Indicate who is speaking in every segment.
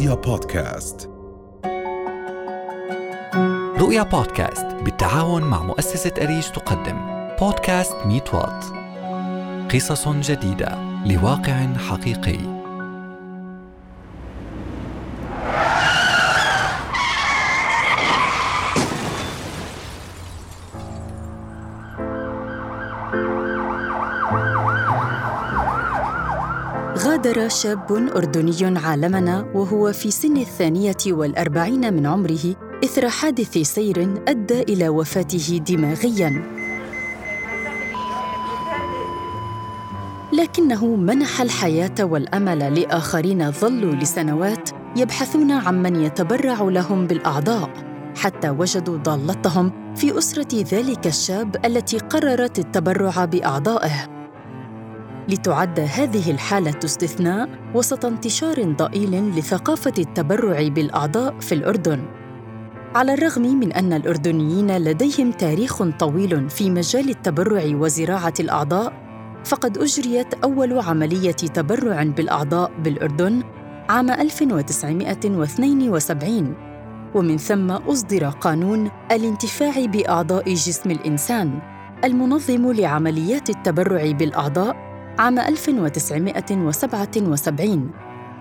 Speaker 1: رؤيا بودكاست.
Speaker 2: رؤيا بودكاست بالتعاون مع مؤسسة أريج تقدم. بودكاست ميت وات. قصص جديدة لواقع حقيقي.
Speaker 3: غادر شاب أردني عالمنا وهو في سن الثانية والأربعين من عمره إثر حادث سير أدى إلى وفاته دماغياً. لكنه منح الحياة والأمل لآخرين ظلوا لسنوات يبحثون عمن يتبرع لهم بالأعضاء حتى وجدوا ضالتهم في أسرة ذلك الشاب التي قررت التبرع بأعضائه. لتعد هذه الحالة استثناء وسط انتشار ضئيل لثقافة التبرع بالأعضاء في الأردن. على الرغم من أن الأردنيين لديهم تاريخ طويل في مجال التبرع وزراعة الأعضاء، فقد أجريت أول عملية تبرع بالأعضاء بالأردن عام 1972 ومن ثم أصدر قانون الانتفاع بأعضاء جسم الإنسان المنظم لعمليات التبرع بالأعضاء عام 1977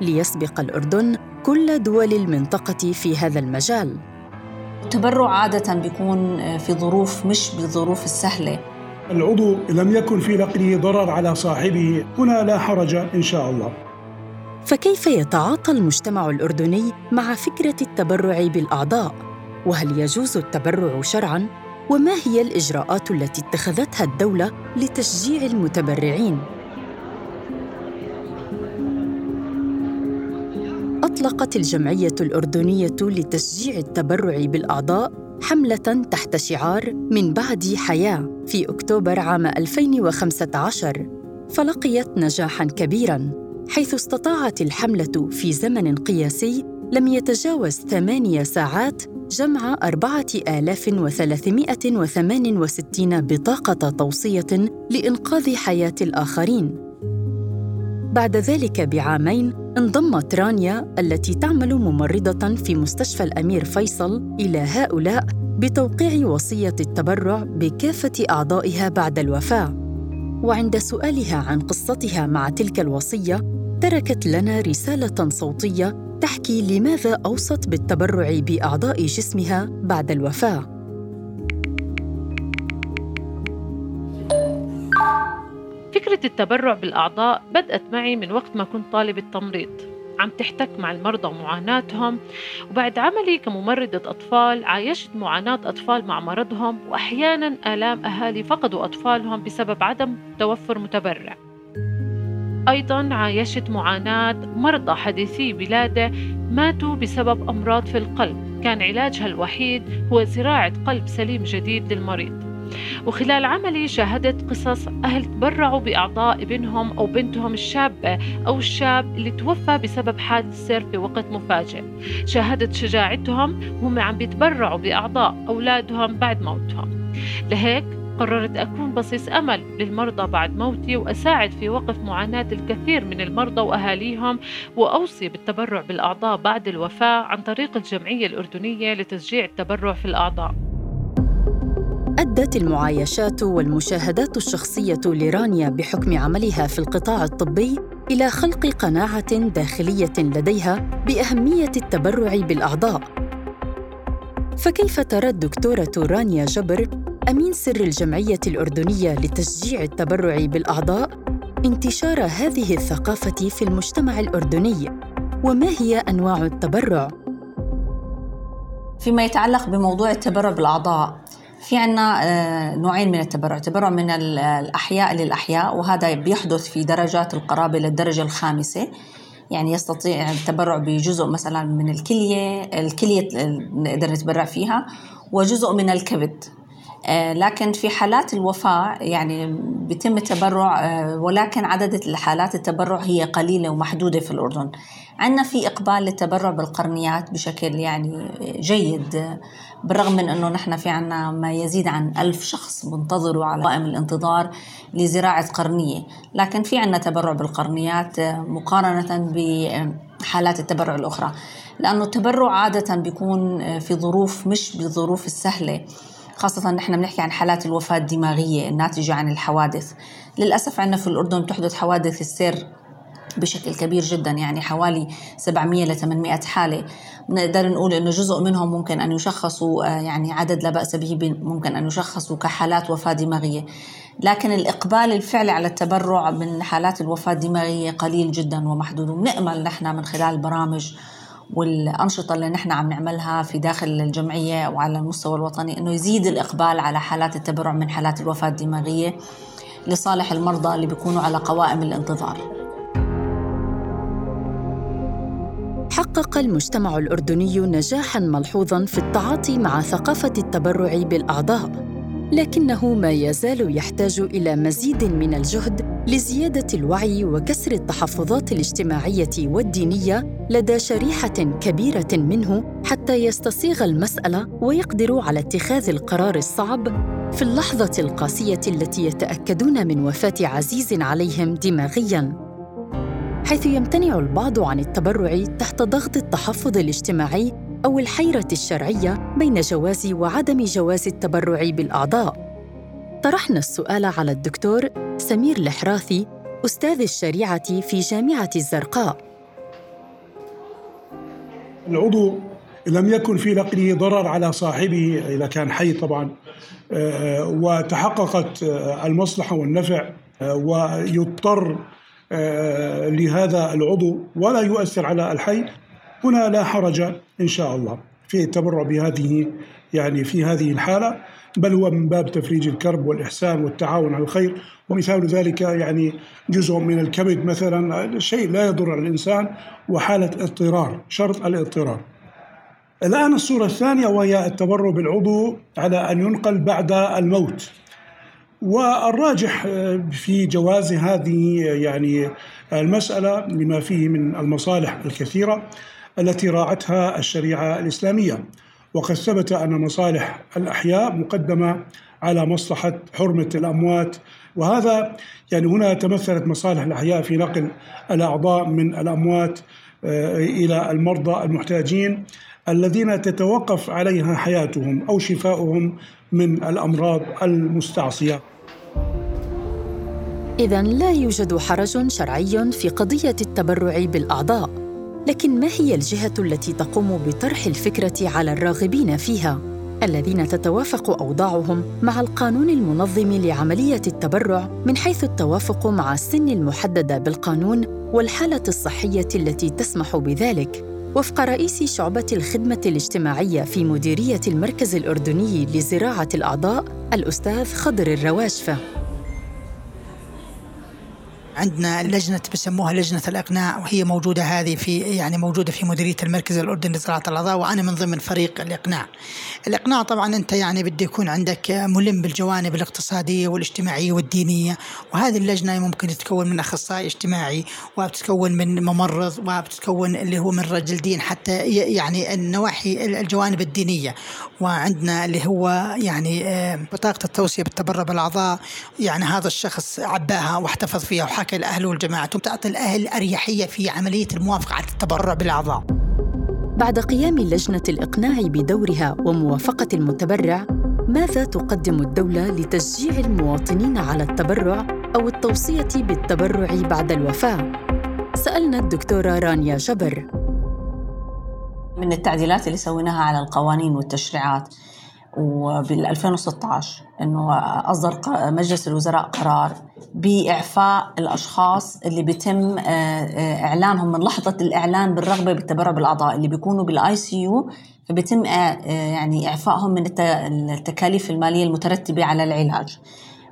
Speaker 3: ليسبق الأردن كل دول المنطقة في هذا المجال
Speaker 4: التبرع عادة بيكون في ظروف مش بالظروف السهلة
Speaker 5: العضو لم يكن في نقله ضرر على صاحبه هنا لا حرج إن شاء الله
Speaker 3: فكيف يتعاطى المجتمع الأردني مع فكرة التبرع بالأعضاء؟ وهل يجوز التبرع شرعاً؟ وما هي الإجراءات التي اتخذتها الدولة لتشجيع المتبرعين؟ أطلقت الجمعية الأردنية لتشجيع التبرع بالأعضاء حملة تحت شعار من بعد حياة في أكتوبر عام 2015 فلقيت نجاحاً كبيراً حيث استطاعت الحملة في زمن قياسي لم يتجاوز ثمانية ساعات جمع 4368 بطاقة توصية لإنقاذ حياة الآخرين. بعد ذلك بعامين انضمت رانيا التي تعمل ممرضة في مستشفى الأمير فيصل إلى هؤلاء بتوقيع وصية التبرع بكافة أعضائها بعد الوفاة. وعند سؤالها عن قصتها مع تلك الوصية، تركت لنا رسالة صوتية تحكي لماذا أوصت بالتبرع بأعضاء جسمها بعد الوفاة.
Speaker 6: فكرة التبرع بالأعضاء بدأت معي من وقت ما كنت طالبة تمريض عم تحتك مع المرضى ومعاناتهم وبعد عملي كممرضة أطفال عايشت معاناة أطفال مع مرضهم وأحيانا آلام أهالي فقدوا أطفالهم بسبب عدم توفر متبرع. أيضا عايشت معاناة مرضى حديثي بلادة ماتوا بسبب أمراض في القلب. كان علاجها الوحيد هو زراعة قلب سليم جديد للمريض. وخلال عملي شاهدت قصص أهل تبرعوا بأعضاء ابنهم أو بنتهم الشابة أو الشاب اللي توفى بسبب حادث سير في وقت مفاجئ. شاهدت شجاعتهم وهم عم بيتبرعوا بأعضاء أولادهم بعد موتهم. لهيك قررت أكون بصيص أمل للمرضى بعد موتي وأساعد في وقف معاناة الكثير من المرضى وأهاليهم وأوصي بالتبرع بالأعضاء بعد الوفاة عن طريق الجمعية الأردنية لتشجيع التبرع في الأعضاء.
Speaker 3: أدت المعايشات والمشاهدات الشخصية لرانيا بحكم عملها في القطاع الطبي إلى خلق قناعة داخلية لديها بأهمية التبرع بالأعضاء. فكيف ترى الدكتورة رانيا جبر أمين سر الجمعية الأردنية لتشجيع التبرع بالأعضاء انتشار هذه الثقافة في المجتمع الأردني؟ وما هي أنواع التبرع؟
Speaker 4: فيما يتعلق بموضوع التبرع بالأعضاء في عنا آه، نوعين من التبرع. تبرع من الأحياء للأحياء وهذا بيحدث في درجات القرابة للدرجة الخامسة. يعني يستطيع التبرع بجزء مثلا من الكلية الكلية نقدر نتبرع فيها وجزء من الكبد. لكن في حالات الوفاة يعني بيتم التبرع آه، ولكن عدد الحالات التبرع هي قليلة ومحدودة في الأردن. عندنا في إقبال للتبرع بالقرنيات بشكل يعني جيد بالرغم من أنه نحن في عنا ما يزيد عن ألف شخص منتظروا على قائم الانتظار لزراعة قرنية. لكن في عنا تبرع بالقرنيات مقارنة حالات التبرع الأخرى. لأنه التبرع عادة بيكون في ظروف مش بالظروف السهلة. خاصة نحن بنحكي عن حالات الوفاة الدماغية الناتجة عن الحوادث. للأسف عندنا في الأردن تحدث حوادث السير بشكل كبير جدا يعني حوالي 700 ل 800 حالة. نقدر نقول إنه جزء منهم ممكن أن يشخصوا آه، يعني عدد لا بأس به ممكن أن يشخصوا كحالات وفاة دماغية. لكن الإقبال الفعلي على التبرع من حالات الوفاة الدماغية قليل جدا ومحدود. وبنامل نحن من خلال البرامج والأنشطة اللي نحن عم نعملها في داخل الجمعية وعلى المستوى الوطني أنه يزيد الإقبال على حالات التبرع من حالات الوفاة الدماغية لصالح المرضى اللي بيكونوا على قوائم الانتظار.
Speaker 3: حقق المجتمع الأردني نجاحا ملحوظا في التعاطي مع ثقافة التبرع بالأعضاء لكنه ما يزال يحتاج إلى مزيد من الجهد لزيادة الوعي وكسر التحفظات الاجتماعية والدينية لدى شريحة كبيرة منه حتى يستصيغ المسألة ويقدروا على اتخاذ القرار الصعب في اللحظة القاسية التي يتأكدون من وفاة عزيز عليهم دماغيا حيث يمتنع البعض عن التبرع تحت ضغط التحفظ الاجتماعي أو الحيرة الشرعية بين جواز وعدم جواز التبرع بالأعضاء. طرحنا السؤال على الدكتور سمير الحراثي أستاذ الشريعة في جامعة الزرقاء.
Speaker 5: العضو لم يكن في نقله ضرر على صاحبه إذا كان حي طبعا آه، وتحققت آه، المصلحة والنفع آه، ويضطر لهذا العضو ولا يؤثر على الحي هنا لا حرج إن شاء الله في التبرع بهذه يعني في هذه الحالة بل هو من باب تفريج الكرب والإحسان والتعاون على الخير. ومثال ذلك يعني جزء من الكبد مثلا شيء لا يضر الإنسان وحالة اضطرار شرط الاضطرار. الآن الصورة الثانية وهي التبرع بالعضو على أن ينقل بعد الموت. والراجح في جواز هذه يعني المسألة لما فيه من المصالح الكثيرة. التي راعتها الشريعة الإسلامية. وقد ثبت أن مصالح الأحياء مقدمة على مصلحة حرمة الأموات. وهذا يعني هنا تمثلت مصالح الأحياء في نقل الأعضاء من الأموات آه، إلى المرضى المحتاجين الذين تتوقف عليها حياتهم أو شفاؤهم من الأمراض المستعصية.
Speaker 3: اذا لا يوجد حرج شرعي في قضية التبرع بالأعضاء. لكن ما هي الجهة التي تقوم بطرح الفكرة على الراغبين فيها؟ الذين تتوافق أوضاعهم مع القانون المنظم لعملية التبرع من حيث التوافق مع السن المحدده بالقانون والحالة الصحية التي تسمح بذلك. وفق رئيس شعبة الخدمة الاجتماعية في مديرية المركز الأردني لزراعة الأعضاء الأستاذ خضر الرواشفه
Speaker 1: عندنا لجنة بسموها لجنة الأقناع وهي موجودة هذه في يعني موجودة في مديرية المركز الأردني لزراعة الأعضاء وأنا من ضمن فريق الإقناع. الإقناع طبعا أنت يعني بده يكون عندك ملم بالجوانب الاقتصادية والاجتماعية والدينية وهذه اللجنة ممكن تتكون من أخصائي اجتماعي وبتتكون من ممرض وبتتكون اللي هو من رجل دين حتى يعني النواحي الجوانب الدينية وعندنا اللي هو يعني آه، بطاقة التوصية بالتبرع بالأعضاء يعني هذا الشخص عباها واحتفظ فيها وحكى حكى الأهل والجماعة. تعطي الأهل أريحية في عملية الموافقة على التبرع بالأعضاء.
Speaker 3: بعد قيام لجنة الإقناع بدورها وموافقة المتبرع ماذا تقدم الدولة لتشجيع المواطنين على التبرع أو التوصية بالتبرع بعد الوفاة؟ سألنا الدكتورة رانيا جبر.
Speaker 4: من التعديلات اللي سويناها على القوانين والتشريعات وبال 2016 إنه أصدر مجلس الوزراء قرار بإعفاء الأشخاص اللي بيتم آه، آه، إعلانهم من لحظة الإعلان بالرغبة بالتبرع بالأعضاء اللي بيكونوا بال ICU فبيتم آه، يعني إعفائهم من التكاليف المالية المترتبة على العلاج.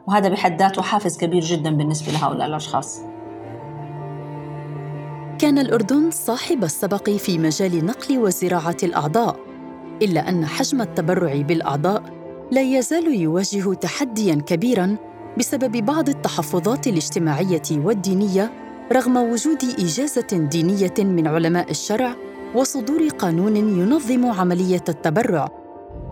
Speaker 4: وهذا بحد ذاته حافز كبير جدا بالنسبة لهؤلاء الأشخاص.
Speaker 3: كان الأردن صاحب السبق في مجال نقل وزراعة الأعضاء. إلا أن حجم التبرع بالأعضاء لا يزال يواجه تحديا كبيرا بسبب بعض التحفظات الاجتماعية والدينية رغم وجود إجازة دينية من علماء الشرع وصدور قانون ينظم عملية التبرع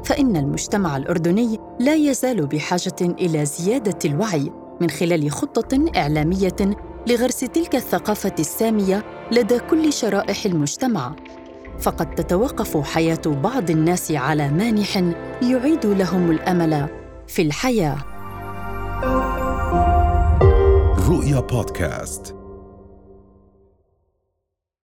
Speaker 3: فإن المجتمع الأردني لا يزال بحاجة إلى زيادة الوعي من خلال خطة إعلامية لغرس تلك الثقافة السامية لدى كل شرائح المجتمع. فقد تتوقف حياة بعض الناس على مانح يعيد لهم الأمل في الحياة.
Speaker 7: رؤيا بودكاست.